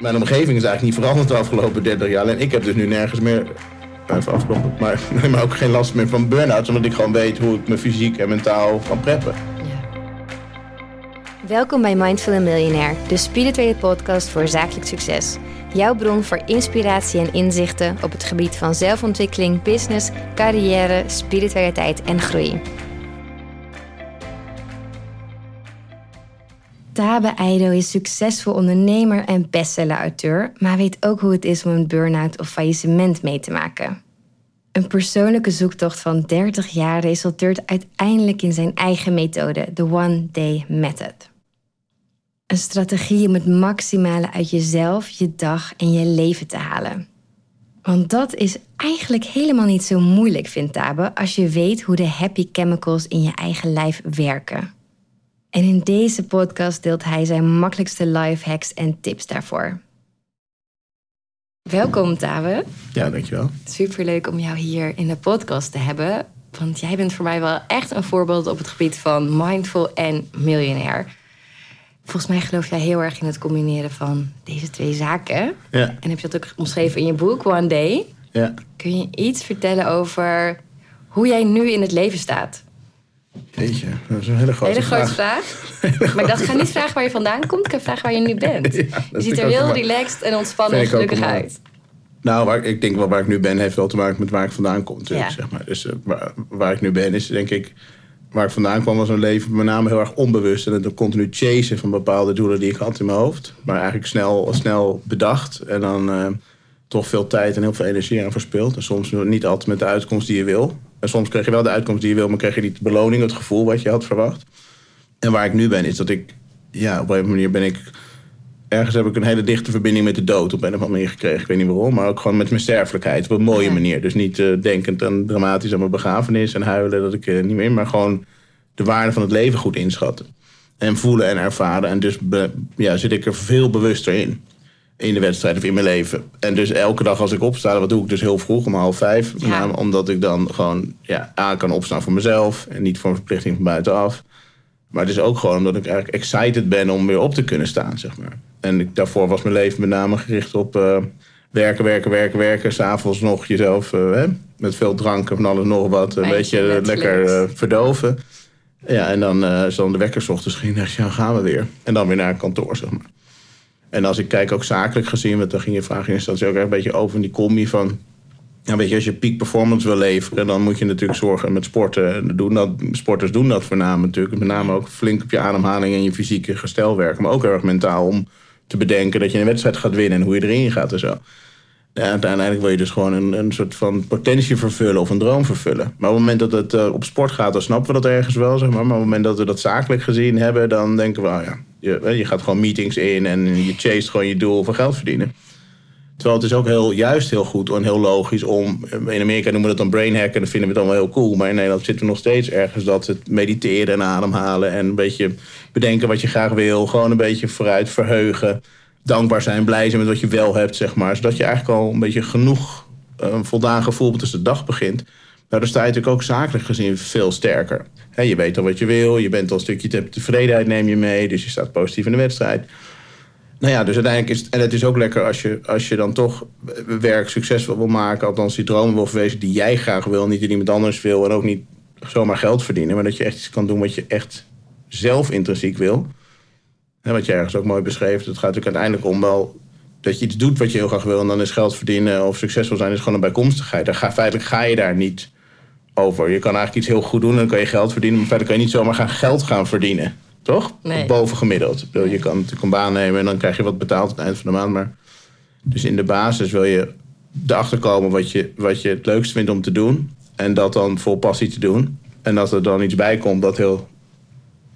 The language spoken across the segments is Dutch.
Mijn omgeving is eigenlijk niet veranderd de afgelopen 30 jaar. En ik heb dus nu nergens meer. Even afkloppen. Maar, maar ook geen last meer van burn-outs. Omdat ik gewoon weet hoe ik me fysiek en mentaal kan preppen. Welkom bij Mindful Millionaire, de spirituele podcast voor zakelijk succes. Jouw bron voor inspiratie en inzichten op het gebied van zelfontwikkeling, business, carrière, spiritualiteit en groei. Tabe Eido is succesvol ondernemer en bestseller-auteur, maar weet ook hoe het is om een burn-out of faillissement mee te maken. Een persoonlijke zoektocht van 30 jaar resulteert uiteindelijk in zijn eigen methode, de One Day Method. Een strategie om het maximale uit jezelf, je dag en je leven te halen. Want dat is eigenlijk helemaal niet zo moeilijk, vindt Tabe, als je weet hoe de happy chemicals in je eigen lijf werken. En in deze podcast deelt hij zijn makkelijkste life hacks en tips daarvoor. Welkom, Tabe. Ja, dankjewel. Superleuk om jou hier in de podcast te hebben. Want jij bent voor mij wel echt een voorbeeld op het gebied van mindful en miljonair. Volgens mij geloof jij heel erg in het combineren van deze twee zaken. Ja. En heb je dat ook omschreven in je boek One Day. Ja. Kun je iets vertellen over hoe jij nu in het leven staat? Jeetje, dat is een hele grote Hele grote vraag. vraag. Maar ik dacht, ga niet vragen waar je vandaan komt. Ik ga vragen waar je nu bent. Ja, je ziet er heel relaxed en ontspannen en gelukkig uit. Nou, waar, ik- denk wel waar ik nu ben, heeft wel te maken met waar ik vandaan kom. Ja. zeg maar. Dus eh, waar, waar ik nu ben, is denk ik. Waar ik vandaan kwam, was een leven met name heel erg onbewust. En het continu chasen van bepaalde doelen die ik had in mijn hoofd. Maar eigenlijk snel, snel bedacht. En dan eh, toch veel tijd en heel veel energie aan verspild. En soms niet altijd met de uitkomst die je wil. En soms kreeg je wel de uitkomst die je wil, maar kreeg je niet de beloning, het gevoel wat je had verwacht. En waar ik nu ben, is dat ik. Ja, op een manier ben ik ergens heb ik een hele dichte verbinding met de dood op een of andere manier gekregen. Ik weet niet waarom, maar ook gewoon met mijn sterfelijkheid. Op een mooie Ja. manier. Dus niet eh, denkend en dramatisch aan mijn begrafenis en huilen dat ik eh, niet meer, maar gewoon de waarde van het leven goed inschatten. En voelen en ervaren. En dus be- ja, zit ik er veel bewuster in. In de wedstrijd of in mijn leven. En dus elke dag als ik opsta, wat doe ik dus heel vroeg, om half vijf. Ja. omdat ik dan gewoon ja, aan kan opstaan voor mezelf. En niet voor een verplichting van buitenaf. Maar het is ook gewoon omdat ik eigenlijk excited ben om weer op te kunnen staan, zeg maar. En ik, daarvoor was mijn leven met name gericht op eh, werken, werken, werken, werken. S'avonds nog jezelf eh, hè, met veel drank en van alles nog wat. Een beetje eh, Netflix. lekker verdoven. Ja, en dan, als dan de wekker 's ochtends ging, ja, gaan we weer. En dan weer naar kantoor, zeg maar. En als ik kijk ook zakelijk gezien, want dan ging je vraag in instantie ook echt een beetje over die combi van... Ja, weet je, als je peak performance wil leveren, dan moet je natuurlijk zorgen met sporten. En Doen dat, sporters doen dat voornamelijk natuurlijk. Met name ook flink op je ademhaling en je fysieke gestel werken. Maar ook erg mentaal om te bedenken dat je een wedstrijd gaat winnen en hoe je erin gaat en zo. Ja, uiteindelijk wil je dus gewoon een, een soort van potentie vervullen of een droom vervullen. Maar op het moment dat het eh, op sport gaat, dan snappen we dat ergens wel. Zeg maar. maar op het moment dat we dat zakelijk gezien hebben, dan denken we, oh ja, je, eh, je gaat gewoon meetings in en je chase gewoon je doel van geld verdienen. Terwijl het is ook heel, juist heel goed en heel logisch om... In Amerika noemen we dat dan brain hacken, dat vinden we dan wel heel cool. Maar in Nederland zitten we nog steeds ergens dat het mediteren en ademhalen... en een beetje bedenken wat je graag wil. Gewoon een beetje vooruit verheugen. Dankbaar zijn, blij zijn met wat je wel hebt, zeg maar. Zodat je eigenlijk al een beetje genoeg eh, voldaan gevoel hebt als de dag begint. Nou, dan sta je natuurlijk ook zakelijk gezien veel sterker. Je weet al wat je wil, je bent al een stukje te- tevredenheid neem je mee... dus je staat positief in de wedstrijd... Nou ja, dus uiteindelijk is het, en het is ook lekker als je, als je dan toch werk succesvol wil maken, althans die dromen wil verwezen die jij graag wil, niet die iemand anders wil en ook niet zomaar geld verdienen, maar dat je echt iets kan doen wat je echt zelf intrinsiek wil. En wat je ergens ook mooi beschreef, het gaat natuurlijk uiteindelijk om wel dat je iets doet wat je heel graag wil en dan is geld verdienen of succesvol zijn is gewoon een bijkomstigheid. Daar ga, feitelijk ga je daar niet over. Je kan eigenlijk iets heel goed doen en dan kan je geld verdienen, maar verder kan je niet zomaar gaan geld gaan verdienen. Toch? Nee. Boven gemiddeld. Ik bedoel, Je kan natuurlijk een baan nemen en dan krijg je wat betaald aan het eind van de maand. Maar dus in de basis wil je erachter komen wat je, wat je het leukst vindt om te doen. En dat dan vol passie te doen. En dat er dan iets bij komt dat heel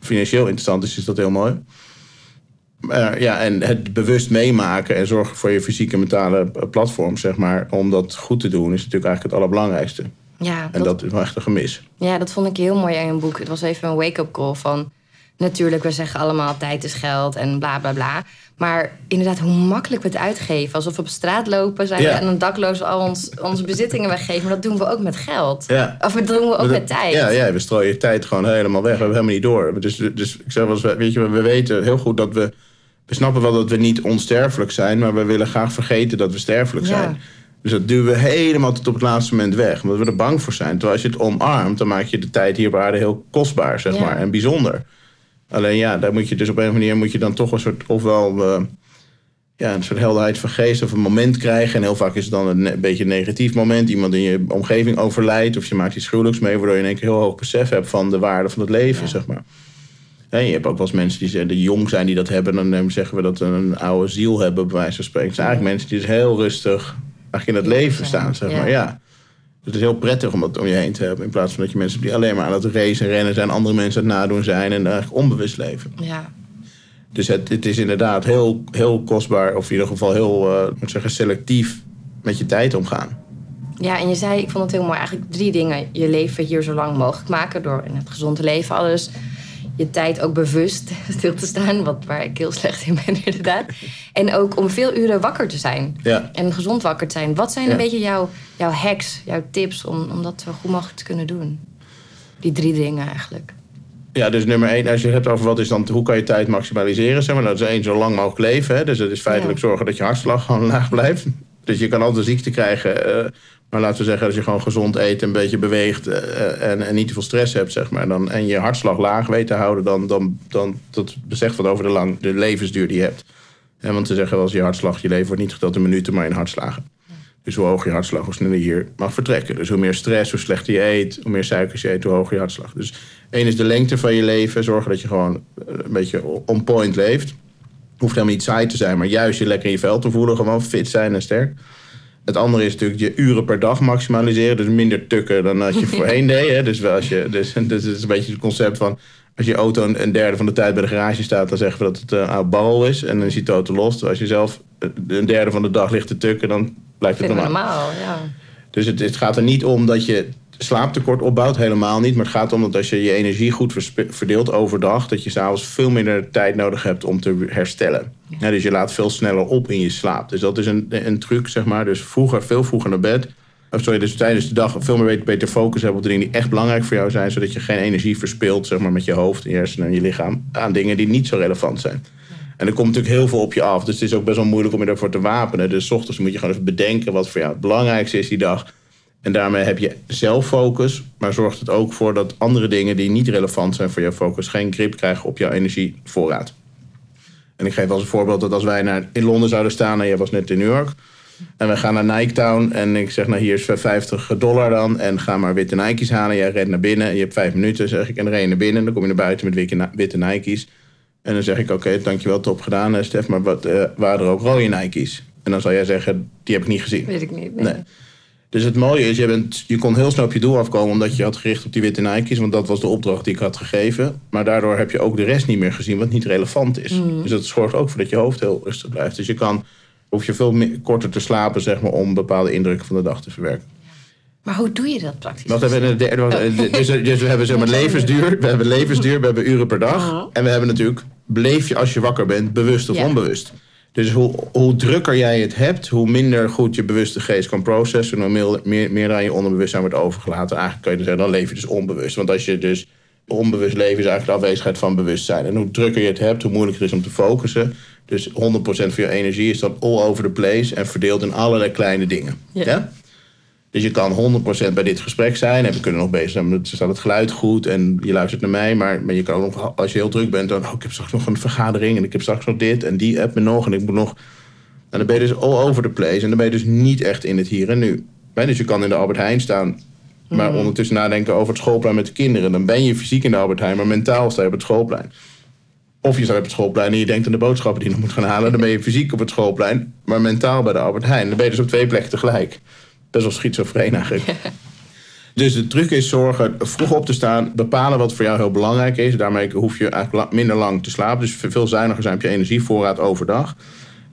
financieel interessant is, is dat heel mooi. Maar ja, en het bewust meemaken en zorgen voor je fysieke en mentale platform, zeg maar, om dat goed te doen, is natuurlijk eigenlijk het allerbelangrijkste. Ja, En dat is wel echt een gemis. Ja, dat vond ik heel mooi aan een boek. Het was even een wake-up call van... Natuurlijk, we zeggen allemaal tijd is geld en bla bla bla. Maar inderdaad, hoe makkelijk we het uitgeven. Alsof we op straat lopen zijn Ja. en een dakloos al ons, onze bezittingen weggeven. Maar dat doen we ook met geld. Ja. Of dat doen we ook met tijd. Ja, ja, we strooien tijd gewoon helemaal weg. We hebben helemaal niet door. Dus, dus ik zeg wel eens, weet je, we weten heel goed dat we we snappen wel dat we niet onsterfelijk zijn, maar we willen graag vergeten dat we sterfelijk Ja. zijn. Dus dat duwen we helemaal tot op het laatste moment weg, omdat we er bang voor zijn. Terwijl als je het omarmt, dan maak je de tijd hier op aarde heel kostbaar, zeg Ja. maar, en bijzonder. Alleen ja, daar moet je dus op een manier moet je dan toch een soort, ofwel eh, ja, een soort helderheid van geest of een moment krijgen. En heel vaak is het dan een beetje een negatief moment. Iemand in je omgeving overlijdt of je maakt iets gruwelijks mee, waardoor je in één keer heel hoog besef hebt van de waarde van het leven, zeg maar. Je hebt ook wel eens mensen die, zeggen- jong zijn die dat hebben. Dan eh, zeggen we dat ze een oude ziel hebben, bij wijze van spreken. Het zijn eigenlijk mensen die dus heel rustig eigenlijk in het leven staan, zeg maar. Ja. Het is heel prettig om dat om je heen te hebben. In plaats van dat je mensen die alleen maar aan het racen en rennen zijn, andere mensen aan het nadoen zijn en eigenlijk onbewust leven. Ja. Dus het, het is inderdaad heel, heel kostbaar, of in ieder geval heel eh, moet zeggen, selectief met je tijd omgaan. Ja, en je zei, ik vond het heel mooi, eigenlijk drie dingen. Je leven hier zo lang mogelijk maken door in het gezonde leven alles. Je tijd ook bewust stil te staan, wat, waar ik heel slecht in ben inderdaad. En ook om veel uren wakker te zijn. Ja. En gezond wakker te zijn. Wat zijn Ja. een beetje jouw, jouw hacks, jouw tips om, om dat zo goed mogelijk te kunnen doen? Die drie dingen eigenlijk. Ja, dus nummer één, als je het hebt over wat is dan, hoe kan je tijd maximaliseren, zeg maar, dat is één, zo lang mogelijk leven. Hè? Dus dat is feitelijk Ja. zorgen dat je hartslag gewoon laag blijft. Dus je kan altijd ziekte krijgen, eh, maar laten we zeggen, als je gewoon gezond eet, een beetje beweegt eh, en, en niet te veel stress hebt, zeg maar, dan, en je hartslag laag weet te houden, dan, dan, dan dat zegt wat over de, lang, de levensduur die je hebt. Want ze zeggen wel eens, je hartslag, je leven wordt niet geteld in minuten, maar in hartslagen. Dus hoe hoger je hartslag, hoe sneller je hier mag vertrekken. Dus hoe meer stress, hoe slechter je eet, hoe meer suikers je eet, hoe hoger je hartslag. Dus één is de lengte van je leven. Zorgen dat je gewoon eh, een beetje on point leeft. Hoeft helemaal niet saai te zijn, maar juist je lekker in je vel te voelen. Gewoon fit zijn en sterk. Het andere is natuurlijk je uren per dag maximaliseren. Dus minder tukken dan als je voorheen deed. Hè. Dus, wel als je, dus, dus het is een beetje het concept van... als je auto een, een derde van de tijd bij de garage staat... dan zeggen we dat het een oud barrel is. En dan ziet de auto los. Terwijl Als je zelf een derde van de dag ligt te tukken... dan blijkt het normaal. normaal, ja. Dus het, het gaat er niet om dat je slaaptekort opbouwt, helemaal niet. Maar het gaat om dat als je je energie goed verdeelt overdag, dat je s'avonds veel minder tijd nodig hebt om te herstellen. Ja, dus je laat veel sneller op in je slaap. Dus dat is een, een truc, zeg maar. Dus vroeger, veel vroeger naar bed. Of sorry, dus tijdens de dag veel meer beter, focus hebben op de dingen die echt belangrijk voor jou zijn, zodat je geen energie verspilt, zeg maar, met je hoofd, en je hersenen en je lichaam aan dingen die niet zo relevant zijn. En er komt natuurlijk heel veel op je af. Dus het is ook best wel moeilijk om je daarvoor te wapenen. Dus 's ochtends moet je gewoon even bedenken wat voor jou het belangrijkste is die dag. En daarmee heb je zelf focus. Maar zorgt het ook voor dat andere dingen die niet relevant zijn voor jouw focus... geen grip krijgen op jouw energievoorraad. En ik geef als een voorbeeld dat als wij naar, in Londen zouden staan... en jij was net in New York... en we gaan naar Nike Town en ik zeg... nou hier is 50 dollar dan en ga maar witte Nike's halen. Jij rent naar binnen en je hebt vijf minuten, zeg ik. En dan ren je naar binnen en dan kom je naar buiten met witte, Nike's. En dan zeg ik, oké, dankjewel, top gedaan, Stef. Maar wat, eh, waren er ook rode Nike's? En dan zal jij zeggen, die heb ik niet gezien. Weet ik niet. Nee. Nee. Dus het mooie is, je, bent, je kon heel snel op je doel afkomen... omdat je had gericht op die witte Nike's. Want dat was de opdracht die ik had gegeven. Maar daardoor heb je ook de rest niet meer gezien... wat niet relevant is. Dus dat zorgt ook voor dat je hoofd heel rustig blijft. Dus je kan, hoef je veel meer- korter te slapen... Zeg maar, om bepaalde indrukken van de dag te verwerken. Maar hoe doe je dat praktisch? De derde was- eh, dus, dus we hebben zeg maar levensduur, we hebben levensduur, we hebben uren per dag. En we hebben natuurlijk, beleef je als je wakker bent, bewust of onbewust. Dus hoe, hoe drukker jij het hebt, hoe minder goed je bewuste geest kan processen, hoe meer, meer, aan je onderbewustzijn wordt overgelaten. Eigenlijk kan je dus zeggen, dan leef je dus onbewust. Want als je dus onbewust leven is eigenlijk de afwezigheid van bewustzijn. En hoe drukker je het hebt, hoe moeilijker het is om te focussen. Dus 100% van je energie is dan all over the place en verdeeld in allerlei kleine dingen. Ja. ja? Dus je kan 100% bij dit gesprek zijn. En we kunnen nog bezig zijn, met staat het geluid goed en je luistert naar mij. Maar, maar je kan ook nog, als je heel druk bent, dan... Oh, ik heb straks nog een vergadering en ik heb straks nog dit en die app me nog. En ik moet nog... En dan ben je dus all over the place. En dan ben je dus niet echt in het hier en nu. Dus je kan in de Albert Heijn staan... maar ondertussen nadenken over het schoolplein met de kinderen. Dan ben je fysiek in de Albert Heijn, maar mentaal sta je op het schoolplein. Of je staat op het schoolplein en je denkt aan de boodschappen die je nog moet gaan halen. Dan ben je fysiek op het schoolplein, maar mentaal bij de Albert Heijn. Dan ben je dus op twee plekken tegelijk. Best wel schizofreen eigenlijk. Dus de truc is zorgen vroeg op te staan, bepalen wat voor jou heel belangrijk is. Daarmee hoef je eigenlijk minder lang te slapen. Dus veel zuiniger zijn op je energievoorraad overdag.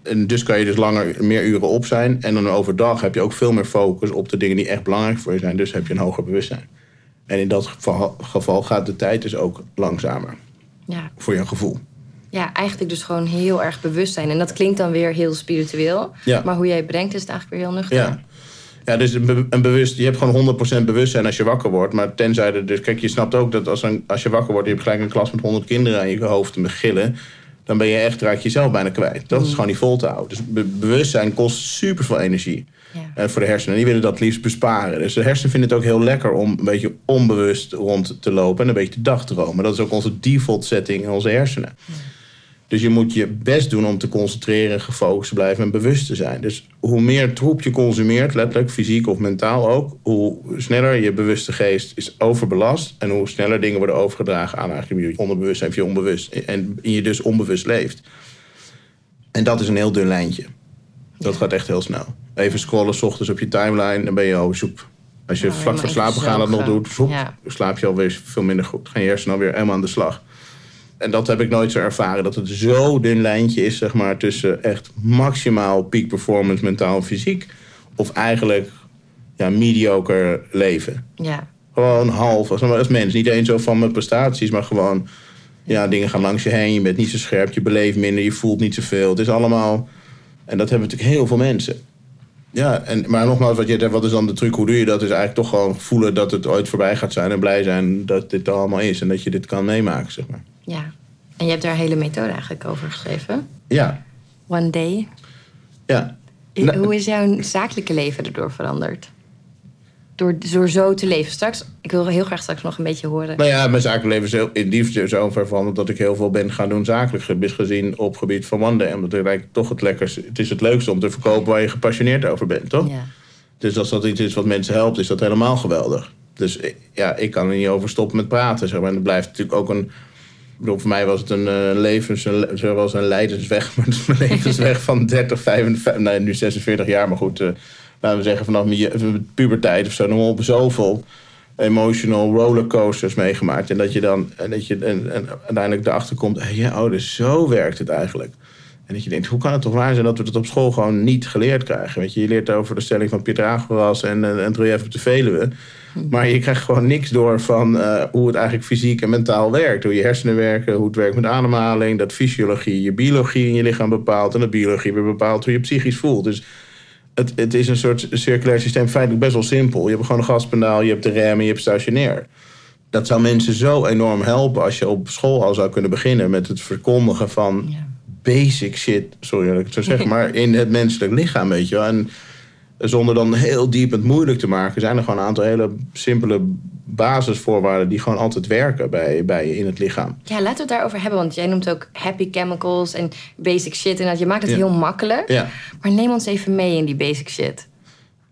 En dus kan je dus langer, meer uren op zijn. En dan overdag heb je ook veel meer focus op de dingen die echt belangrijk voor je zijn. Dus heb je een hoger bewustzijn. En in dat geval, geval gaat de tijd dus ook langzamer. Ja. Voor je gevoel. ja, eigenlijk dus gewoon heel erg bewust zijn. En dat klinkt dan weer heel spiritueel. Ja. Maar hoe jij het brengt is het eigenlijk weer heel nuchter. Ja. Ja, dus een, be- een bewust, je hebt gewoon 100% bewustzijn als je wakker wordt. Maar tenzij er, dus kijk, je snapt ook dat als, een, als je wakker wordt, je hebt gelijk een klas met 100 kinderen aan je hoofd te gillen. dan ben je echt, raak je jezelf bijna kwijt. Dat is gewoon niet vol te houden. Dus be- bewustzijn kost super veel energie. Ja. En voor de hersenen. En die willen dat liefst besparen. Dus de hersenen vinden het ook heel lekker om een beetje onbewust rond te lopen en een beetje te dagdromen. Dat is ook onze default setting in onze hersenen. Dus je moet je best doen om te concentreren, gefocust te blijven en bewust te zijn. Dus hoe meer troep je consumeert, letterlijk, fysiek of mentaal ook, hoe sneller je bewuste geest is overbelast. En hoe sneller dingen worden overgedragen aan eigenlijk je onderbewust en je onbewust. En je dus onbewust leeft. En dat is een heel dun lijntje. Dat gaat echt heel snel. Even scrollen, s ochtends op je timeline, dan ben je al zoep. Als je Ja, vlak voor slapen gaan dat nog doet, zoep, Ja. slaap je alweer veel minder goed. Gaan je hersenen alweer helemaal aan de slag. En dat heb ik nooit zo ervaren. Dat het zo dun lijntje is, zeg maar, tussen echt maximaal peak performance, mentaal en fysiek. Of eigenlijk ja, mediocre leven. Ja. Gewoon half, als, als mens. Niet eens zo van mijn prestaties, maar gewoon... Ja, dingen gaan langs je heen, je bent niet zo scherp, je beleeft minder, je voelt niet zoveel. Het is allemaal... En dat hebben natuurlijk heel veel mensen. Ja, en, maar nogmaals, wat, je, zegt, wat is dan de truc? Hoe doe je dat? Is eigenlijk toch gewoon voelen dat het ooit voorbij gaat zijn... en blij zijn dat dit er allemaal is en dat je dit kan meemaken, zeg maar. ja. En je hebt daar een hele methode eigenlijk over geschreven. Ja, One Day. ja. I- Nou- Hoe is jouw zakelijke leven erdoor veranderd? Door, door zo te leven. Straks, ik wil heel graag straks nog een beetje horen. Nou ja, mijn zakelijk leven is heel, in zin zo ver veranderd dat ik heel veel ben gaan doen zakelijk gezien op gebied van Day. Omdat het eigenlijk toch het lekkerste, het is het leukste om te verkopen waar je gepassioneerd over bent, toch? Ja. Dus als dat iets is wat mensen helpt, is dat helemaal geweldig. Dus eh, ja, ik kan er niet over stoppen met praten. Zeg maar. En het blijft natuurlijk ook een. Bedoel, voor mij was het een eh, levens, een, zoals een leidensweg, maar het is een levensweg van 30, 55, nee, nu 46 jaar, maar goed, eh, laten we zeggen vanaf mijn puberteit of zo, nog op zoveel emotional rollercoasters meegemaakt. En dat je dan en dat je, en, en uiteindelijk erachter komt, hey, oh, zo werkt het eigenlijk. En dat je denkt, hoe kan het toch waar zijn dat we het op school gewoon niet geleerd krijgen? Weet je, je leert over de stelling van Pythagoras en, en, en het op de Veluwe. Maar je krijgt gewoon niks door van eh, hoe het eigenlijk fysiek en mentaal werkt. Hoe je hersenen werken, hoe het werkt met ademhaling. Dat fysiologie je biologie in je lichaam bepaalt. En dat biologie weer bepaalt hoe je psychisch voelt. Dus het, het is een soort circulair systeem, feitelijk best wel simpel. Je hebt gewoon een gaspedaal, je hebt de rem en je hebt stationair. Dat zou mensen zo enorm helpen als je op school al zou kunnen beginnen met het verkondigen van Ja. basic shit, sorry dat ik het zo zeg, maar in het menselijk lichaam, weet je wel. En zonder dan heel diep het moeilijk te maken, zijn er gewoon een aantal hele simpele basisvoorwaarden die gewoon altijd werken bij, bij je in het lichaam. Ja, laten we het daarover hebben. Want jij noemt ook happy chemicals en basic shit. En dat je maakt het Ja. heel makkelijk. Ja. Maar neem ons even mee in die basic shit.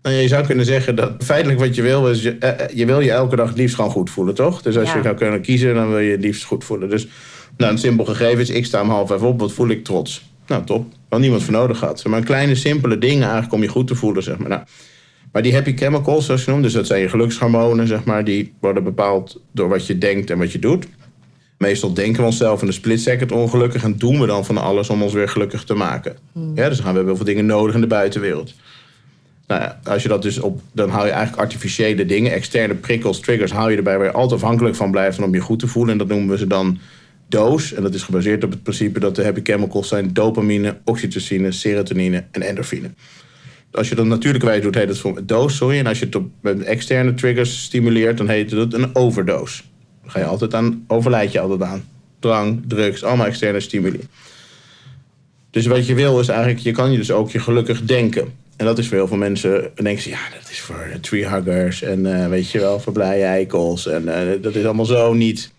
Nou, je zou kunnen zeggen dat feitelijk wat je wil is, je, eh, eh, je wil je elke dag het liefst gewoon goed voelen, toch? Dus als Ja. je zou kunnen kiezen, dan wil je het liefst goed voelen. Dus nou, een simpel gegeven is, ik sta om half vijf op, wat voel ik trots? Nou, top. Wel niemand voor nodig had. Maar kleine, simpele dingen eigenlijk om je goed te voelen, zeg maar. Nou, maar die happy chemicals, zoals je noemt, dus dat zijn je gelukshormonen, zeg maar, die worden bepaald door wat je denkt en wat je doet. Meestal denken we onszelf in een split second ongelukkig en doen we dan van alles om ons weer gelukkig te maken. Ja, dus dan gaan we heel veel dingen nodig in de buitenwereld. Nou ja, als je dat dus op, dan hou je eigenlijk artificiële dingen, externe prikkels, triggers, hou je erbij waar je altijd afhankelijk van blijft en om je goed te voelen. En dat noemen we ze dan doos. En dat is gebaseerd op het principe dat de happy chemicals zijn dopamine, oxytocine, serotonine en endorfine. Als je dat natuurlijke wijze doet, heet het voor doos, sorry. En als je het op, externe triggers stimuleert, dan heet het een overdose. Dan ga je altijd aan, overlijd je altijd aan. Drang, drugs, allemaal externe stimuli. Dus wat je wil is eigenlijk, je kan je dus ook je gelukkig denken. En dat is voor heel veel mensen, denken ze, ja, dat is voor treehuggers en eh, weet je wel, voor blije eikels. En eh, dat is allemaal zo niet.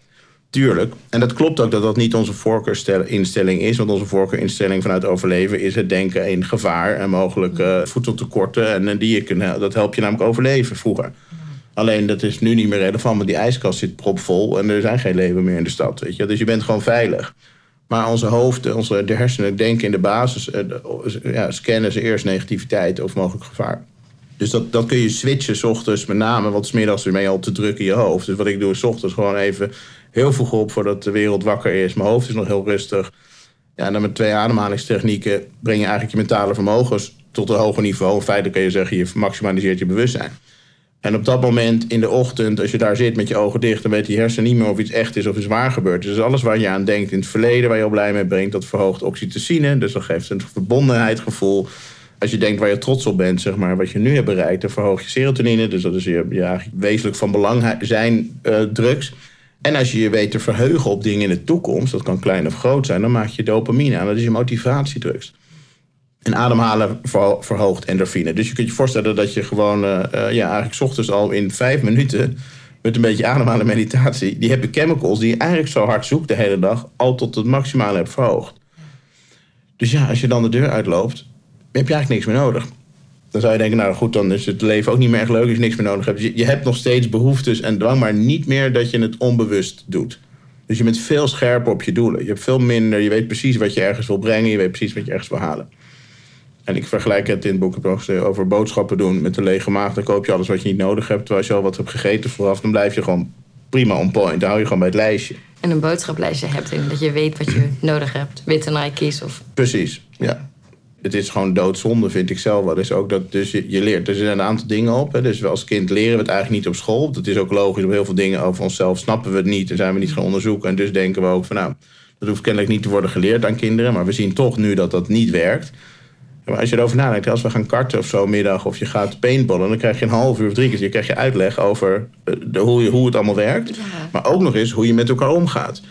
Tuurlijk. En dat klopt ook dat dat niet onze voorkeurinstelling is. Want onze voorkeurinstelling vanuit overleven is het denken in gevaar en mogelijk eh, voedseltekorten. En eh, die je kunt, dat helpt je namelijk overleven vroeger. Alleen dat is nu niet meer relevant, want die ijskast zit propvol en er zijn geen leven meer in de stad. Weet je? Dus je bent gewoon veilig. Maar onze hoofden, onze, de hersenen denken in de basis, eh, ja, scannen ze eerst negativiteit of mogelijk gevaar. Dus dat, dat kun je switchen s ochtends met name, want middags ben je al te druk in je hoofd. Dus wat ik doe is ochtends gewoon even heel vroeg op voordat de wereld wakker is. Mijn hoofd is nog heel rustig. Ja, en dan met twee ademhalingstechnieken breng je eigenlijk je mentale vermogens tot een hoger niveau. In feite kan je zeggen, je maximaliseert je bewustzijn. En op dat moment in de ochtend, als je daar zit met je ogen dicht, dan weet die hersen niet meer of iets echt is of iets waar gebeurd is. Dus alles waar je aan denkt in het verleden, waar je al blij mee brengt, dat verhoogt oxytocine. Dus dat geeft een verbondenheidsgevoel. Als je denkt waar je trots op bent, zeg maar, wat je nu hebt bereikt, dan verhoog je serotonine. Dus dat is je, je eigenlijk wezenlijk van belang zijn eh, drugs. En als je je weet te verheugen op dingen in de toekomst, dat kan klein of groot zijn, dan maak je dopamine aan. Dat is je motivatiedrugs. En ademhalen verhoogt endorfine. Dus je kunt je voorstellen dat je gewoon, uh, ja, eigenlijk ochtends al in vijf minuten met een beetje ademhalen meditatie, die hebben chemicals die je eigenlijk zo hard zoekt de hele dag, al tot het maximale hebt verhoogd. Dus ja, als je dan de deur uitloopt, heb je eigenlijk niks meer nodig. Dan zou je denken, nou goed, dan is het leven ook niet meer echt leuk als je niks meer nodig hebt. Dus je, je hebt nog steeds behoeftes en dwang, maar niet meer dat je het onbewust doet. Dus je bent veel scherper op je doelen. Je hebt veel minder, je weet precies wat je ergens wil brengen, je weet precies wat je ergens wil halen. En ik vergelijk het in het boek over boodschappen doen met een lege maag. Dan koop je alles wat je niet nodig hebt. Terwijl als je al wat hebt gegeten vooraf, dan blijf je gewoon prima on point. Dan hou je gewoon bij het lijstje. En een boodschaplijstje hebt en dat je weet wat je nodig hebt. Witte Nike's of... Precies, ja. Het is gewoon doodzonde, vind ik zelf wel. Dus ook dat dus je, je leert. Er zijn een aantal dingen op. Hè. Dus als kind leren we het eigenlijk niet op school. Dat is ook logisch. Op heel veel dingen over onszelf snappen we het niet. En zijn we niet gaan onderzoeken. En dus denken we ook van nou, dat hoeft kennelijk niet te worden geleerd aan kinderen. Maar we zien toch nu dat dat niet werkt. Maar als je erover nadenkt, als we gaan karten of zo middag, of je gaat paintballen, dan krijg je een half uur of drie keer krijg je uitleg over eh, de, hoe, je, hoe het allemaal werkt. Maar ook nog eens hoe je met elkaar omgaat.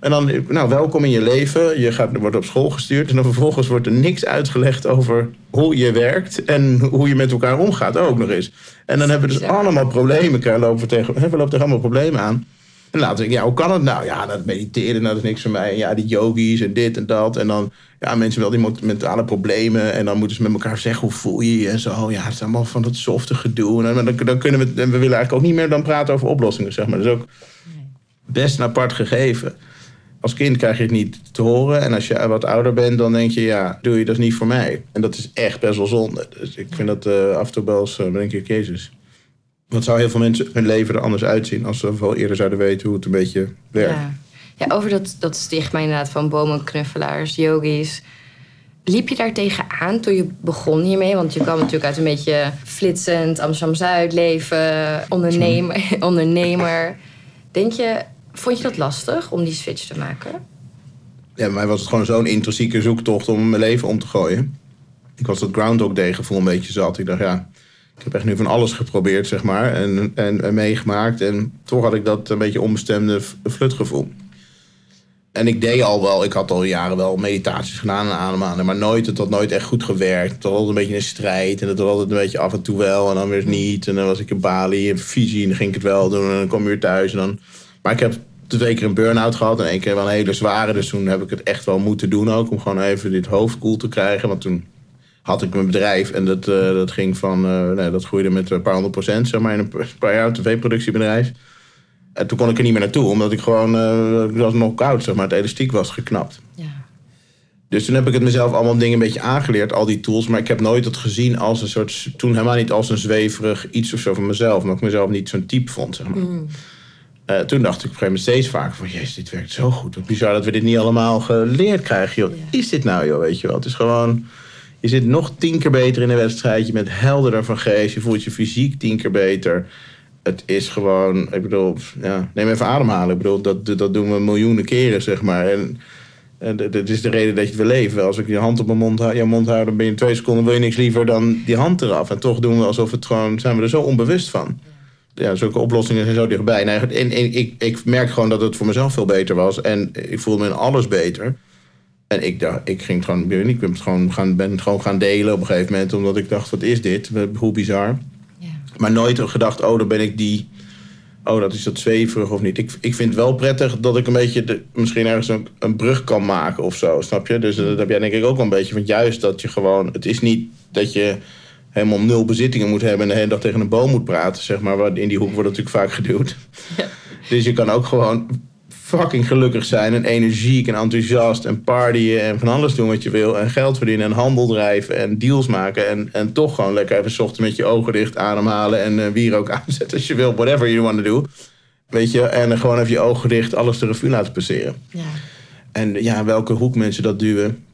En dan, nou, welkom in je leven. Je gaat, wordt op school gestuurd. En dan vervolgens wordt er niks uitgelegd over hoe je werkt. En hoe je met elkaar omgaat ook nog eens. En dan hebben we dus allemaal problemen. Lopen tegen, we lopen tegen allemaal problemen aan. En later denk ik, ja, hoe kan het nou? Ja, dat mediteren, nou, dat is niks voor mij. Ja, die yogis en dit en dat. En dan, ja, mensen wel die mentale problemen. En dan moeten ze met elkaar zeggen, hoe voel je je? En zo, ja, het is allemaal van dat softe gedoe. En dan, dan kunnen we, en we willen eigenlijk ook niet meer dan praten over oplossingen, zeg maar. Dat is ook best een apart gegeven. Als kind krijg je het niet te horen. En als je wat ouder bent, dan denk je, ja, doe je dat niet voor mij. En dat is echt best wel zonde. Dus ik vind dat uh, af en toe wel eens, uh, denk ik, Jezus wat zou heel veel mensen hun leven er anders uitzien als ze wel eerder zouden weten hoe het een beetje werkt. Ja, ja over dat, dat stigma inderdaad van bomenknuffelaars, yogis. Liep je daar tegenaan toen je begon hiermee? Want je kwam natuurlijk uit een beetje flitsend Amsterdam-Zuid leven, ondernemer, ondernemer. Denk je, vond je dat lastig om die switch te maken? Ja, mij was het gewoon zo'n intrinsieke zoektocht om mijn leven om te gooien. Ik was dat Groundhog Day gevoel een beetje zat. Ik dacht, ja, ik heb echt nu van alles geprobeerd, zeg maar, en, en, meegemaakt. En toch had ik dat een beetje onbestemde flutgevoel. En ik deed al wel, ik had al jaren wel meditaties gedaan en ademhalen, maar nooit, het had nooit echt goed gewerkt. Het was altijd een beetje een strijd en het was altijd een beetje af en toe wel en dan weer niet. En dan was ik in Bali in Fiji en dan ging ik het wel doen en dan kom je weer thuis. En dan... Maar ik heb twee keer een burn-out gehad en één keer wel een hele zware. Dus toen heb ik het echt wel moeten doen ook, om gewoon even dit hoofd koel te krijgen. Want toen had ik mijn bedrijf en dat, uh, dat ging van, uh, nee, dat groeide met een paar honderd procent, zeg maar, in een paar jaar, een tv-productiebedrijf. En toen kon ik er niet meer naartoe, omdat ik gewoon, uh, ik was nog koud, zeg maar, het elastiek was geknapt. Ja. Dus toen heb ik het mezelf allemaal dingen een beetje aangeleerd, al die tools. Maar ik heb nooit het gezien als een soort, toen helemaal niet als een zweverig iets of zo van mezelf. Omdat ik mezelf niet zo'n type vond, zeg maar. Mm. Uh, toen dacht ik op een gegeven moment steeds vaker van... jezus, dit werkt zo goed. Wat bizar dat we dit niet allemaal geleerd krijgen. Joh. Is dit nou, joh, weet je wel? Het is gewoon... Je zit nog tien keer beter in een wedstrijd. Je bent helderder van geest. Je voelt je fysiek tien keer beter. Het is gewoon, ik bedoel, ja, neem even ademhalen. Ik bedoel, dat, dat doen we miljoenen keren, zeg maar. En, en dat is de reden dat je wil leven. Als ik je hand op mijn mond, je mond hou, dan ben je in twee seconden wil je niks liever dan die hand eraf. En toch doen we alsof het gewoon, zijn we er zo onbewust van. Ja, zulke oplossingen zijn zo dichtbij. En, en ik, ik merk gewoon dat het voor mezelf veel beter was. En ik voel me in alles beter. En ik, dacht, ik ging gewoon, ik, ben, het gewoon gaan, ben het gewoon gaan delen op een gegeven moment. Omdat ik dacht, wat is dit? Hoe bizar. Ja. Maar nooit gedacht, oh, dan ben ik die... Oh, dat is dat zweverig of niet. Ik, ik vind het wel prettig dat ik een beetje de, misschien ergens een, een, brug kan maken of zo, snap je? Dus dat heb jij denk ik ook wel een beetje. Want juist dat je gewoon... Het is niet dat je helemaal nul bezittingen moet hebben... en de hele dag tegen een boom moet praten, zeg maar. In die hoek wordt natuurlijk vaak geduwd. Ja. Dus je kan ook gewoon fucking gelukkig zijn en energiek en enthousiast en partyen en van alles doen wat je wil en geld verdienen en handel drijven en deals maken en, en toch gewoon lekker even ochtend met je ogen dicht ademhalen en uh, wier ook aanzetten als je wil, whatever you want to do. Weet je, en gewoon even je ogen dicht alles de revue laten passeren. Ja. En ja, welke hoek mensen dat duwen,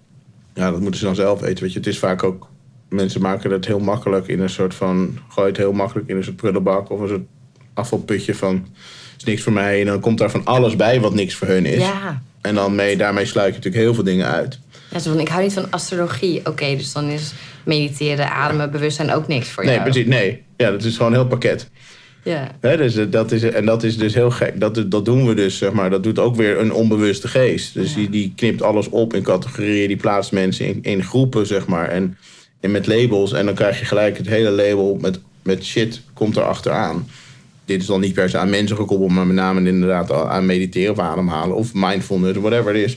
ja, dat moeten ze dan zelf weten. Weet je, het is vaak ook, mensen maken het heel makkelijk in een soort van, gooi het heel makkelijk in een soort prullenbak of een soort afvalputje van is niks voor mij. En dan komt daar van alles bij wat niks voor hun is. Ja. En dan mee, daarmee sluit je natuurlijk heel veel dingen uit. Ja, zo van, ik hou niet van astrologie. Oké, dus dan is mediteren, ademen, bewustzijn ook niks voor nee, jou. Precies, nee, ja, dat is gewoon een heel pakket. Ja. Hè, dus eh, dat is, en dat is dus heel gek. Dat, dat doen we dus, zeg maar. Dat doet ook weer een onbewuste geest. Dus die, die knipt alles op in categorieën. Die plaatst mensen in, in groepen, zeg maar. En, en met labels. En dan krijg je gelijk het hele label met, met shit komt er achteraan. Dit is dan niet per se aan mensen gekoppeld, maar met name inderdaad aan mediteren of ademhalen of mindfulness, whatever het is.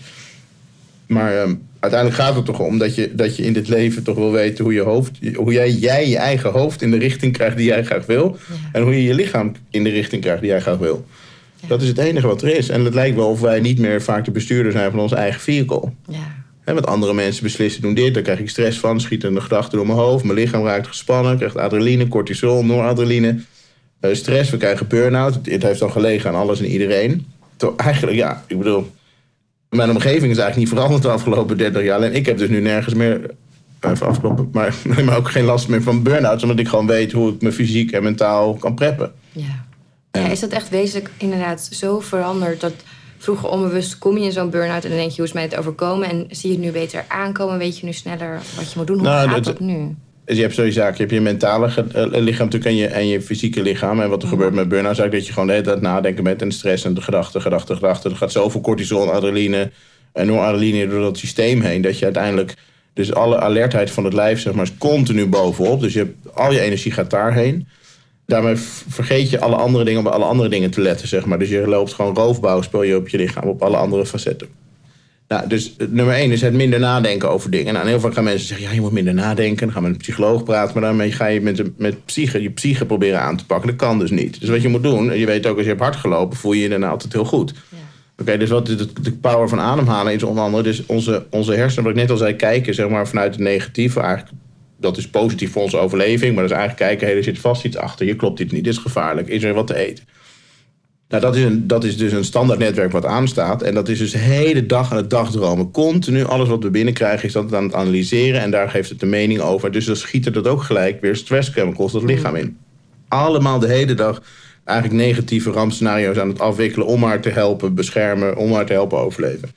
Maar ehm, uiteindelijk gaat het toch om dat je, dat je in dit leven toch wil weten hoe je hoofd, hoe jij, jij je eigen hoofd in de richting krijgt die jij graag wil. En hoe je je lichaam in de richting krijgt die jij graag wil. Dat is het enige wat er is. En het lijkt wel of wij niet meer vaak de bestuurder zijn van ons eigen vehicle. Ja. Hè, want andere mensen beslissen, doen dit, daar krijg ik stress van, schieten de gedachten door mijn hoofd, mijn lichaam raakt gespannen, krijgt adrenaline, cortisol, noradrenaline, uh, stress, we krijgen burn-out. Het heeft dan gelegen aan alles en iedereen. Toch eigenlijk, ja, ik bedoel, mijn omgeving is eigenlijk niet veranderd de afgelopen 30 jaar. En ik heb dus nu nergens meer, even afkloppen, maar, maar ook geen last meer van burn-outs, omdat ik gewoon weet hoe ik me fysiek en mentaal kan preppen. Ja. ja. Is dat echt wezenlijk inderdaad zo veranderd dat vroeger onbewust kom je in zo'n burn-out en dan denk je hoe is mij het overkomen en zie je het nu beter aankomen, weet je nu sneller wat je moet doen. Hoe nou, gaat dat nu? Dus je hebt sowieso zaken. Je hebt je mentale eh, lichaam natuurlijk en je, en je fysieke lichaam. En wat er gebeurt met burn-out is eigenlijk dat je gewoon de hele tijd nadenken bent en stress en de gedachten, gedachten, gedachten. Er gaat zoveel cortisol, adrenaline en noradrenaline door dat systeem heen dat je uiteindelijk dus alle alertheid van het lijf zeg maar is continu bovenop. Dus je hebt, al je energie gaat daarheen. Daarmee vergeet je alle andere dingen om alle andere dingen te letten zeg maar. Dus je loopt gewoon roofbouw, speel je op je lichaam op alle andere facetten. Nou, dus nummer één is het minder nadenken over dingen. Nou, heel vaak gaan mensen zeggen, ja, je moet minder nadenken. Dan gaan we met een psycholoog praten. Maar daarmee ga je met, met psyche, je psyche proberen aan te pakken. Dat kan dus niet. Dus wat je moet doen, je weet ook als je hebt hard gelopen, voel je je daarna altijd heel goed. Ja. Oké, dus wat de, de power van ademhalen is onder andere... dus onze, onze hersenen, wat ik net al zei, kijken zeg maar, vanuit het negatieve. Eigenlijk, dat is positief voor onze overleving. Maar dat is eigenlijk kijken, er zit vast iets achter. Je klopt dit niet, dit is gevaarlijk. Is er wat te eten? Nou, dat is, een, dat is dus een standaard netwerk wat aanstaat. En dat is dus de hele dag aan het dagdromen. Continu alles wat we binnenkrijgen is dat aan het analyseren. En daar geeft het de mening over. Dus dan schiet er dat ook gelijk weer stresschemicals dat lichaam in. Allemaal de hele dag eigenlijk negatieve rampscenario's aan het afwikkelen... om haar te helpen beschermen, om haar te helpen overleven.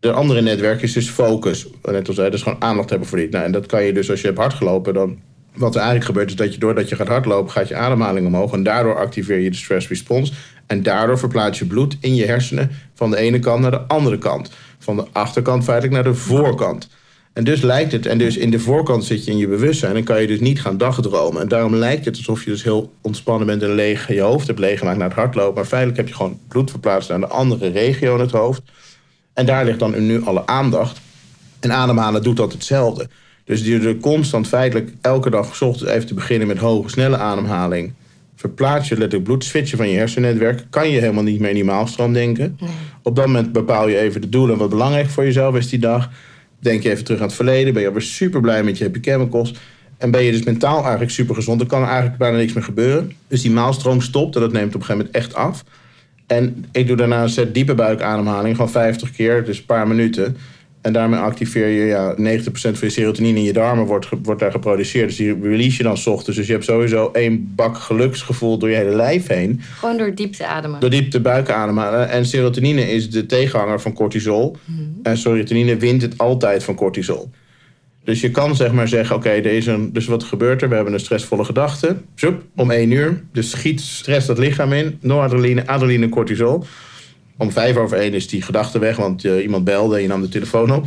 De andere netwerk is dus focus. Net als zei, dus gewoon aandacht hebben voor dit. Nou, en dat kan je dus als je hebt hardgelopen... dan wat er eigenlijk gebeurt is dat je doordat je gaat hardlopen, gaat je ademhaling omhoog. En daardoor activeer je de stress response. En daardoor verplaats je bloed in je hersenen van de ene kant naar de andere kant. Van de achterkant feitelijk naar de voorkant. En dus lijkt het, en dus in de voorkant zit je in je bewustzijn en kan je dus niet gaan dagdromen. En daarom lijkt het alsof je dus heel ontspannen bent en leeg je hoofd hebt leeggemaakt naar het hardlopen. Maar feitelijk heb je gewoon bloed verplaatst naar de andere regio in het hoofd. En daar ligt dan nu alle aandacht. En ademhalen doet dat hetzelfde. Dus die er constant feitelijk elke dag s ochtends even te beginnen met hoge, snelle ademhaling. Verplaats je letterlijk bloed, switchen van je hersennetwerk. Kan je helemaal niet meer in die maalstroom denken. Op dat moment bepaal je even de doelen wat belangrijk voor jezelf is die dag. Denk je even terug aan het verleden. Ben je weer super blij met je happy chemicals. En ben je dus mentaal eigenlijk super gezond. Dan kan er eigenlijk bijna niks meer gebeuren. Dus die maalstroom stopt en dat neemt op een gegeven moment echt af. En ik doe daarna een set diepe buikademhaling. Gewoon 50 keer, dus een paar minuten. En daarmee activeer je ja, 90% van je serotonine in je darmen wordt, wordt daar geproduceerd. Dus die release je dan s ochtends. Dus je hebt sowieso één bak geluksgevoel door je hele lijf heen. Gewoon door diepte ademen. Door diepte buik ademen. En serotonine is de tegenhanger van cortisol. Mhm. En serotonine wint het altijd van cortisol. Dus je kan zeg maar zeggen, oké, dus wat gebeurt er? We hebben een stressvolle gedachte. Zoep, om één uur. Dus schiet stress dat lichaam in. Noradrenaline, adrenaline, cortisol. Om vijf over één is die gedachte weg, want uh, iemand belde en je nam de telefoon op.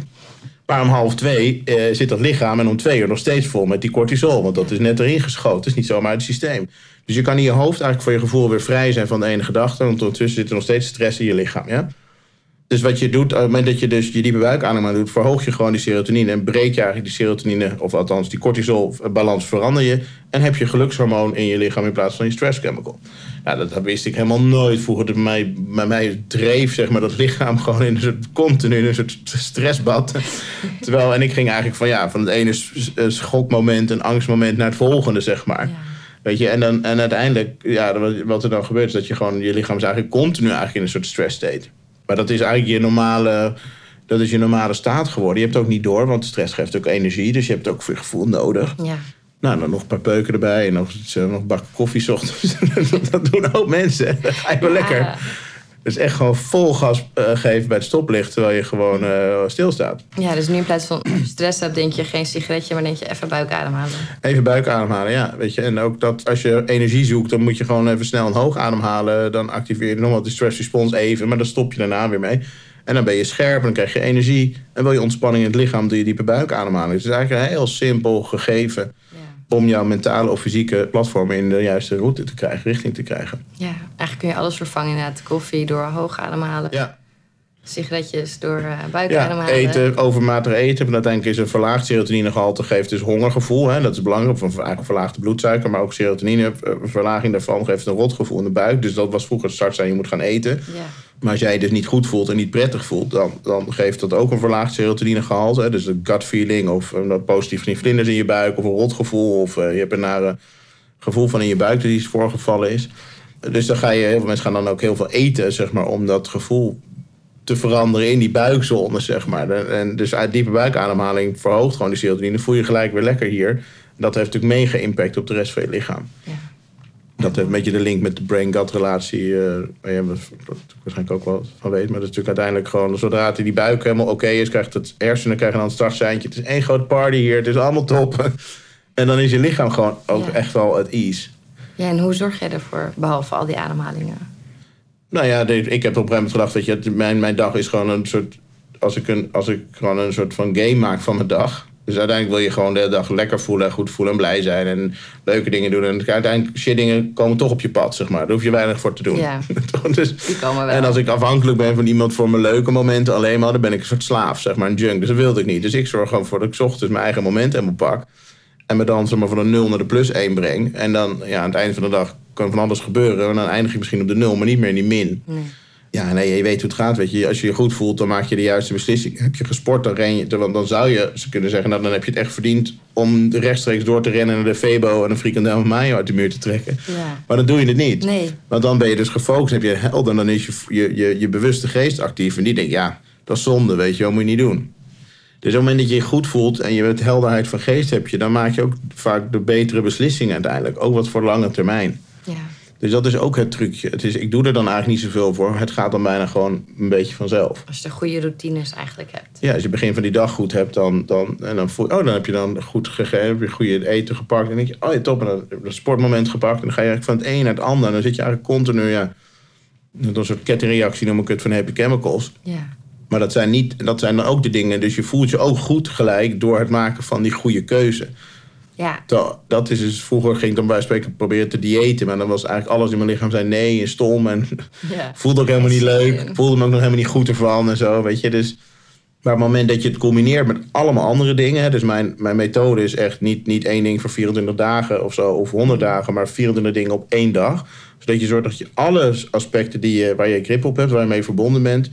Maar om half twee uh, zit dat lichaam en om twee uur nog steeds vol met die cortisol. Want dat is net erin geschoten. Het is niet zomaar het systeem. Dus je kan in je hoofd eigenlijk voor je gevoel weer vrij zijn van de ene gedachte. Want ondertussen zit er nog steeds stress in je lichaam. Ja? Dus wat je doet, op het moment dat je dus je diepe buikademing doet, verhoog je gewoon die serotonine en breek je eigenlijk die serotonine, of althans die cortisolbalans verander je. En heb je gelukshormoon in je lichaam in plaats van je stresschemical. Ja, dat wist ik helemaal nooit vroeger. Dat bij mij, bij mij dreef zeg maar, dat lichaam gewoon in een soort continu in een soort stressbad. Terwijl, en ik ging eigenlijk van, ja, van het ene schokmoment, een angstmoment naar het volgende, zeg maar. Weet je, en, dan, en uiteindelijk, ja, wat er dan gebeurt, is dat je gewoon, je lichaam is eigenlijk continu eigenlijk in een soort stress state. Maar dat is eigenlijk je normale, dat is je normale staat geworden. Je hebt het ook niet door, want stress geeft ook energie. Dus je hebt ook veel gevoel nodig. Ja. Nou, dan nog een paar peuken erbij en nog, nog een bak koffie ochtends. dat doen ook mensen. Dat ga je wel lekker. Dus echt gewoon vol gas uh, geven bij het stoplicht terwijl je gewoon uh, stilstaat. Ja, dus nu in plaats van stress hebt, denk je geen sigaretje, maar denk je even buik ademhalen. Even buik ademhalen, ja. Weet je. En ook dat als je energie zoekt, dan moet je gewoon even snel een hoog ademhalen. Dan activeer je nog wat de stress response even, maar dan stop je daarna weer mee. En dan ben je scherp en dan krijg je energie. En wil je ontspanning in het lichaam, doe je diepe buikademhaling. Dus het is eigenlijk een heel simpel gegeven om jouw mentale of fysieke platform in de juiste route te krijgen, richting te krijgen. Ja, eigenlijk kun je alles vervangen inderdaad. Koffie door hoog ademhalen. Ja. Sigaretjes door uh, buikademhalen. Ja, eten, overmatig eten. En uiteindelijk is een verlaagd serotoninegehalte geeft dus hongergevoel. Hè? Dat is belangrijk. Of eigenlijk verlaagde bloedsuiker. Maar ook serotonine, eh, daarvan geeft een rotgevoel in de buik. Dus dat was vroeger het start zijn, je moet gaan eten. Ja. Maar als jij je dus niet goed voelt en niet prettig voelt, dan, dan geeft dat ook een verlaagd serotoninegehalte. Dus een gut feeling of een positief vlinders in je buik of een rotgevoel. Of uh, je hebt een gevoel van in je buik dat iets voorgevallen is. Dus dan ga je, heel veel mensen gaan dan ook heel veel eten, zeg maar, om dat gevoel te veranderen in die buikzone, zeg maar. En dus uit diepe buikademhaling verhoogt gewoon die serotonine. voel je gelijk weer lekker hier. Dat heeft natuurlijk mega impact op de rest van je lichaam. Ja. Dat heeft een beetje de link met de brain-gut relatie. Uh, waar je waarschijnlijk ook wel van weet. Maar dat is natuurlijk uiteindelijk gewoon... zodra die buik helemaal oké is... krijgt het hersenen krijgen dan een startseintje. Het is één grote party hier. Het is allemaal top. en dan is je lichaam gewoon ook echt wel het ease. Ja, en hoe zorg je ervoor? Behalve al die ademhalingen. Nou ja, ik heb op een gegeven moment gedacht... dat je, mijn, mijn dag is gewoon een soort... Als ik, een, als ik gewoon een soort van game maak van mijn dag dus uiteindelijk wil je gewoon de hele dag lekker voelen, goed voelen en blij zijn. En leuke dingen doen. En uiteindelijk shit dingen komen toch op je pad, zeg maar. Daar hoef je weinig voor te doen. Ja, dus, die komen wel. En als ik afhankelijk ben van iemand voor mijn leuke momenten alleen maar... dan ben ik een soort slaaf, zeg maar, een junk. Dus dat wilde ik niet. Dus ik zorg gewoon voor dat ik ochtends mijn eigen moment helemaal pak. En me dan zeg maar, van de 0 naar de plus 1 breng. En dan ja, aan het einde van de dag kan van alles gebeuren. En dan eindig je misschien op de 0, maar niet meer in die min. Nee. Ja, nee, je weet hoe het gaat. Weet je. Als je je goed voelt, dan maak je de juiste beslissing. Heb je gesport, dan ren je. Dan, dan zou je ze kunnen zeggen, nou, dan heb je het echt verdiend om rechtstreeks door te rennen naar de Febo en een frikandel van mayo uit de muur te trekken. Ja. Maar dan doe je het niet. Nee. Want dan ben je dus gefocust, heb je helder dan is je, je, je, je bewuste geest actief. En die denkt, ja, dat is zonde, weet je, dat moet je niet doen. Dus op het moment dat je je goed voelt en je hebt helderheid van geest heb je, dan maak je ook vaak de betere beslissingen uiteindelijk. Ook wat voor lange termijn. Dus dat is ook het trucje. Het is, ik doe er dan eigenlijk niet zoveel voor. Het gaat dan bijna gewoon een beetje vanzelf. Als je goede routines eigenlijk hebt. Ja, als je begin van die dag goed hebt, dan, dan, en dan, voel, oh, dan heb je dan goed gegeten, heb je goede eten gepakt. En dan denk je, oh ja, top, en dan heb je een sportmoment gepakt. En dan ga je eigenlijk van het een naar het ander. En dan zit je eigenlijk continu, ja, een soort kettingreactie noem ik het van happy chemicals. Ja. Maar dat zijn, niet, dat zijn dan ook de dingen. Dus je voelt je ook goed gelijk door het maken van die goede keuze. Ja. Dat, is dus, vroeger ging ik dan bij spreken proberen te diëten. Maar dan was eigenlijk alles in mijn lichaam zei nee en stom. En ja. voelde ook helemaal niet leuk. Voelde me ook nog helemaal niet goed ervan en zo, weet je. Dus, maar op het moment dat je het combineert met allemaal andere dingen. Dus mijn, mijn methode is echt niet, niet één ding voor 24 dagen of zo. Of 100 dagen, maar 24 dingen op één dag. Zodat je zorgt dat je alle aspecten die je, waar je grip op hebt, waar je mee verbonden bent,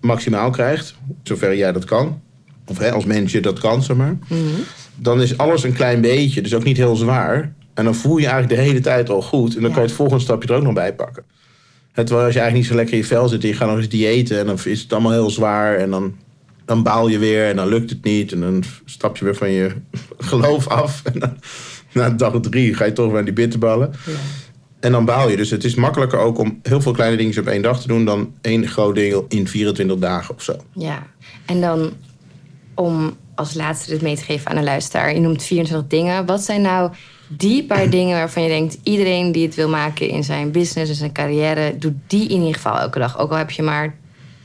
maximaal krijgt. Zover jij dat kan. Of hè, als mens je dat kan, zeg maar. Dan is alles een klein beetje, dus ook niet heel zwaar. En dan voel je eigenlijk de hele tijd al goed. En dan kan je het volgende stapje er ook nog bij pakken. terwijl als je eigenlijk niet zo lekker in je vel zit en je gaat nog eens diëten... en dan is het allemaal heel zwaar en dan, dan baal je weer en dan lukt het niet... en dan stap je weer van je geloof af. En dan, na dag drie ga je toch weer naar die bitterballen. Ja. En dan baal je. Dus het is makkelijker ook om heel veel kleine dingen op één dag te doen... dan één groot ding in 24 dagen of zo. Ja, en dan om als laatste dit mee te geven aan een luisteraar. Je noemt 24 dingen. Wat zijn nou die paar dingen waarvan je denkt... iedereen die het wil maken in zijn business, in zijn carrière... doet die in ieder geval elke dag. Ook al heb je maar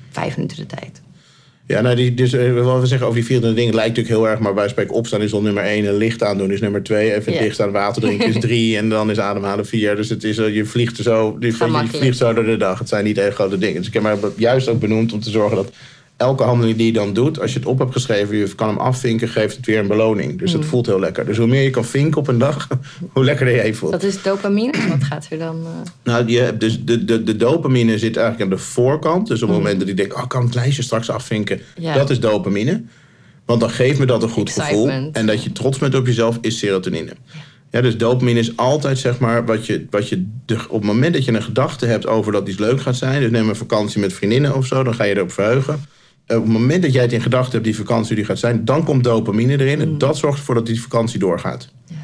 vijf minuten de tijd. Ja, nou, die, dus uh, wat we zeggen over die 24 dingen lijkt natuurlijk heel erg, maar bij spreken opstaan is al nummer 1 en licht aandoen is nummer 2. Even yeah. licht aan water drinken is 3 en dan is ademhalen 4. Dus het is, uh, je vliegt zo, je, je vliegt zo door de dag. Het zijn niet echt grote dingen. Dus ik heb maar juist ook benoemd om te zorgen dat elke handeling die je dan doet, als je het op hebt geschreven, je kan hem afvinken, geeft het weer een beloning. Dus het mm. voelt heel lekker. Dus hoe meer je kan vinken op een dag, hoe lekkerder je voelt. Dat is dopamine? Wat gaat er dan? Uh... Nou, je hebt dus de, de, de dopamine zit eigenlijk aan de voorkant. Dus op het mm. moment dat je denkt, oh, ik kan het lijstje straks afvinken. Dat is dopamine. Want dan geeft me dat een goed gevoel. En dat je trots bent op jezelf, is serotonine. Ja, dus dopamine is altijd zeg maar wat je, wat je de, op het moment dat je een gedachte hebt over dat iets leuk gaat zijn. Dus neem een vakantie met vriendinnen of zo, dan ga je erop verheugen eh, op het moment dat jij het in gedachten hebt, die vakantie die gaat zijn, dan komt dopamine erin. En mm. dat zorgt ervoor dat die vakantie doorgaat. Ja.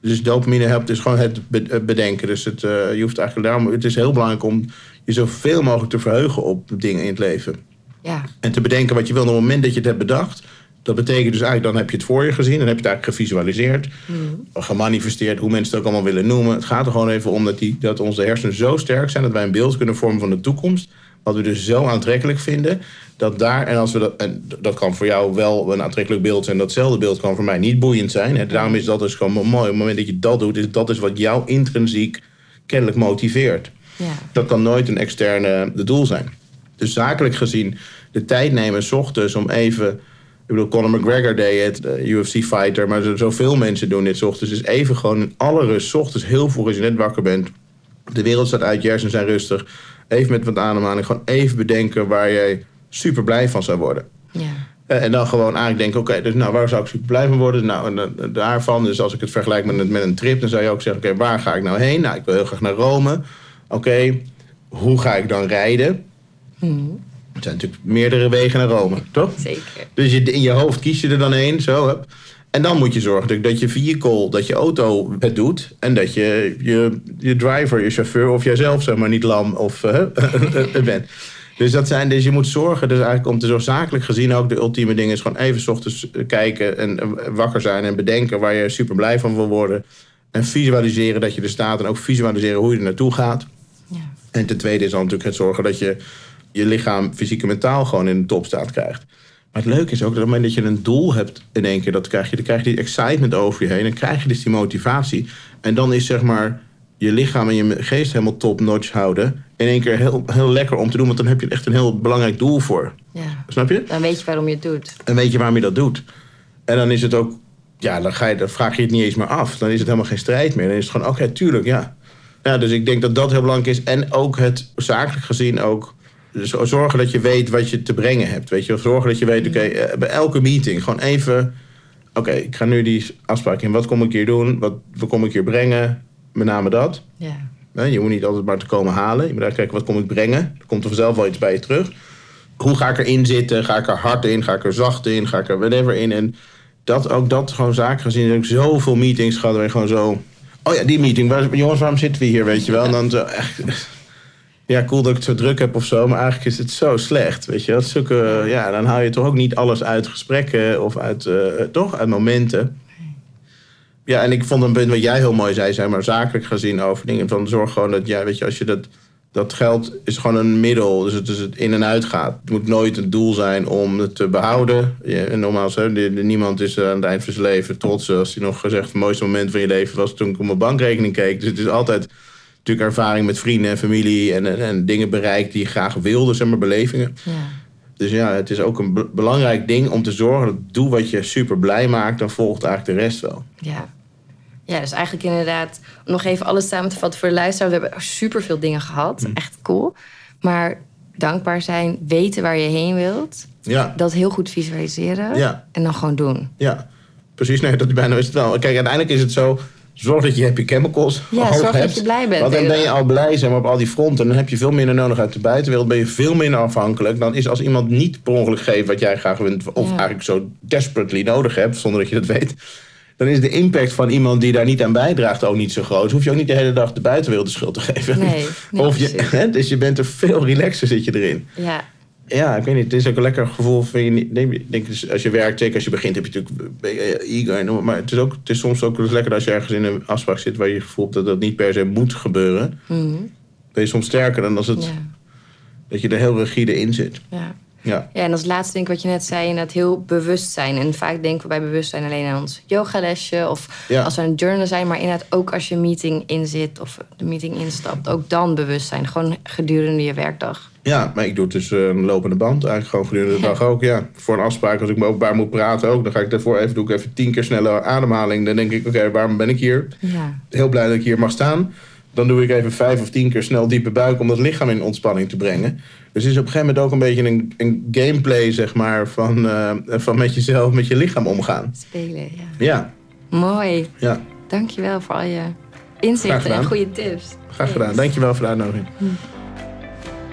Dus dopamine helpt dus gewoon het bedenken. Dus het, je hoeft eigenlijk daarom, het is heel belangrijk om je zoveel mogelijk te verheugen op dingen in het leven. Ja. En te bedenken wat je wil op het moment dat je het hebt bedacht. Dat betekent dus eigenlijk, dan heb je het voor je gezien. Dan heb je het eigenlijk gevisualiseerd. Mm. Gemanifesteerd, hoe mensen het ook allemaal willen noemen. Het gaat er gewoon even om dat, die, dat onze hersenen zo sterk zijn... dat wij een beeld kunnen vormen van de toekomst. Wat we dus zo aantrekkelijk vinden. Dat daar, en, als we dat, en dat kan voor jou wel een aantrekkelijk beeld zijn. Datzelfde beeld kan voor mij niet boeiend zijn. Hè. Daarom is dat dus gewoon mooi. Op het moment dat je dat doet, is dat is wat jou intrinsiek kennelijk motiveert. Ja. Dat kan nooit een externe doel zijn. Dus zakelijk gezien de tijd nemen, s ochtends om even. Ik bedoel, Conor McGregor deed het, de UFC-fighter, maar zoveel mensen doen dit s ochtends. Dus even gewoon in alle rust, s ochtends heel vroeg als je net wakker bent. De wereld staat uit, je hersenen zijn rustig. Even met wat ademhaling, gewoon even bedenken waar jij super blij van zou worden. Ja. Eh, en dan gewoon eigenlijk denken, oké, dus nou, waar zou ik super blij van worden? Nou, en, daarvan, dus als ik het vergelijk met, met een trip, dan zou je ook zeggen, oké, waar ga ik nou heen? Nou, ik wil heel graag naar Rome. Oké, hoe ga ik dan rijden? Hmm. Er zijn natuurlijk meerdere wegen naar Rome, toch? Zeker. Dus je, in je hoofd kies je er dan één, zo. Hup. En dan moet je zorgen dat je vehicle, dat je auto het doet. En dat je je, je driver, je chauffeur of jijzelf, zeg maar, niet lam of uh, bent. Dus, dat zijn, dus je moet zorgen, dus eigenlijk om te zo zakelijk gezien ook de ultieme dingen is gewoon even s ochtends kijken en wakker zijn en bedenken waar je super blij van wil worden. En visualiseren dat je er staat en ook visualiseren hoe je er naartoe gaat. Ja. En ten tweede is dan natuurlijk het zorgen dat je je lichaam fysiek en mentaal gewoon in de topstaat krijgt. Maar het leuke is ook dat op het moment dat je een doel hebt in één keer, dat krijg je, dan krijg je die excitement over je heen. Dan krijg je dus die motivatie. En dan is zeg maar je lichaam en je geest helemaal top-notch houden. In één keer heel, heel lekker om te doen, want dan heb je echt een heel belangrijk doel voor. Ja. Snap je? Dan weet je waarom je het doet. En weet je waarom je dat doet. En dan is het ook, ja, dan, ga je, dan vraag je het niet eens meer af. Dan is het helemaal geen strijd meer. Dan is het gewoon, oké, tuurlijk, ja. Ja, dus ik denk dat dat heel belangrijk is. En ook het zakelijk gezien ook zorgen dat je weet wat je te brengen hebt. Weet je, zorgen dat je weet, oké, eh, bij elke meeting gewoon even. Oké, ik ga nu die afspraak in. Wat kom ik hier doen? Wat, wat kom ik hier brengen? Met name dat. Ja. Je moet niet altijd maar te komen halen. Je moet eigenlijk kijken, wat kom ik brengen? Er komt er vanzelf wel iets bij je terug. Hoe ga ik erin zitten? Ga ik er hard in? Ga ik er zacht in? Ga ik er whatever in? En dat, ook dat gewoon zaken gezien. heb ik zoveel meetings gehad waar je gewoon zo... Oh ja, die meeting. Waar, jongens, waarom zitten we hier, weet je wel? En dan zo echt ja, cool dat ik het zo druk heb of zo, maar eigenlijk is het zo slecht. Weet je, dat zulke, ja, dan haal je toch ook niet alles uit gesprekken of uit, uh, toch, uit momenten. Ja, en ik vond een punt wat jij heel mooi zei, zeg maar zakelijk gezien over dingen. Van zorg gewoon dat jij, weet je, als je dat, dat geld is gewoon een middel, dus het, dus het in en uit gaat. Het moet nooit een doel zijn om het te behouden. Ja, en nogmaals, hè, niemand is aan het eind van zijn leven trots als hij nog gezegd: het mooiste moment van je leven was toen ik op mijn bankrekening keek. Dus het is altijd natuurlijk ervaring met vrienden en familie en, en, dingen bereikt die je graag wilde, zeg maar, belevingen. Ja. Dus ja, het is ook een belangrijk ding om te zorgen dat doe wat je super blij maakt, dan volgt eigenlijk de rest wel. Ja. Ja, dus eigenlijk inderdaad, om nog even alles samen te vatten voor de luisteraar. We hebben super veel dingen gehad. Mm. Echt cool. Maar dankbaar zijn, weten waar je heen wilt. Ja. Dat heel goed visualiseren. Ja. En dan gewoon doen. Ja, precies. Nee, dat bijna is het wel. Kijk, uiteindelijk is het zo Zorg dat je happy chemicals ja, zorg hebt. dat je blij bent. Want dan ben je al blij maar, op al die fronten. Dan heb je veel minder nodig uit de buitenwereld. Ben je veel minder afhankelijk. Dan is als iemand niet per ongeluk geeft wat jij graag wilt... of eigenlijk zo desperately nodig hebt, zonder dat je dat weet... dan is de impact van iemand die daar niet aan bijdraagt ook niet zo groot. Dus hoef je ook niet de hele dag de buitenwereld de schuld te geven. Nee, nee of je, hè, dus je bent er veel relaxer zit je erin. Ja, ja, ik weet niet. Het is ook een lekker gevoel. Van je, denk, denk, dus als je werkt, zeker als je begint, heb je natuurlijk eager. Maar het is, ook, het is soms ook lekker als je ergens in een afspraak zit waar je voelt dat dat niet per se moet gebeuren. Mm Ben je soms sterker dan als het, dat je er heel rigide in zit. Ja. Ja. ja, en als laatste denk ik wat je net zei, inderdaad heel bewust zijn. En vaak denken we bij bewustzijn alleen aan ons yogalesje of als we aan het journalen zijn. Maar inderdaad ook als je een meeting inzit of de meeting instapt, ook dan bewust zijn. Gewoon gedurende je werkdag. Ja, maar ik doe het dus een lopende band eigenlijk gewoon gedurende de dag ook. Ja, voor een afspraak als ik me openbaar moet praten ook. Dan ga ik daarvoor even, doe ik even tien keer snelle ademhaling. Dan denk ik, oké, waarom ben ik hier? Ja. Heel blij dat ik hier mag staan. Dan doe ik even vijf of tien keer snel diepe buik om dat lichaam in ontspanning te brengen. Dus het is op een gegeven moment ook een beetje een, een gameplay, zeg maar, van, uh, van met jezelf, met je lichaam omgaan. Spelen, ja. Ja. Mooi. Ja. Dankjewel voor al je inzichten en goede tips. Graag gedaan. Dankjewel voor de uitnodiging. Hm.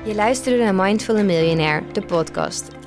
Je luisterde naar Mindful Millionaire, de podcast.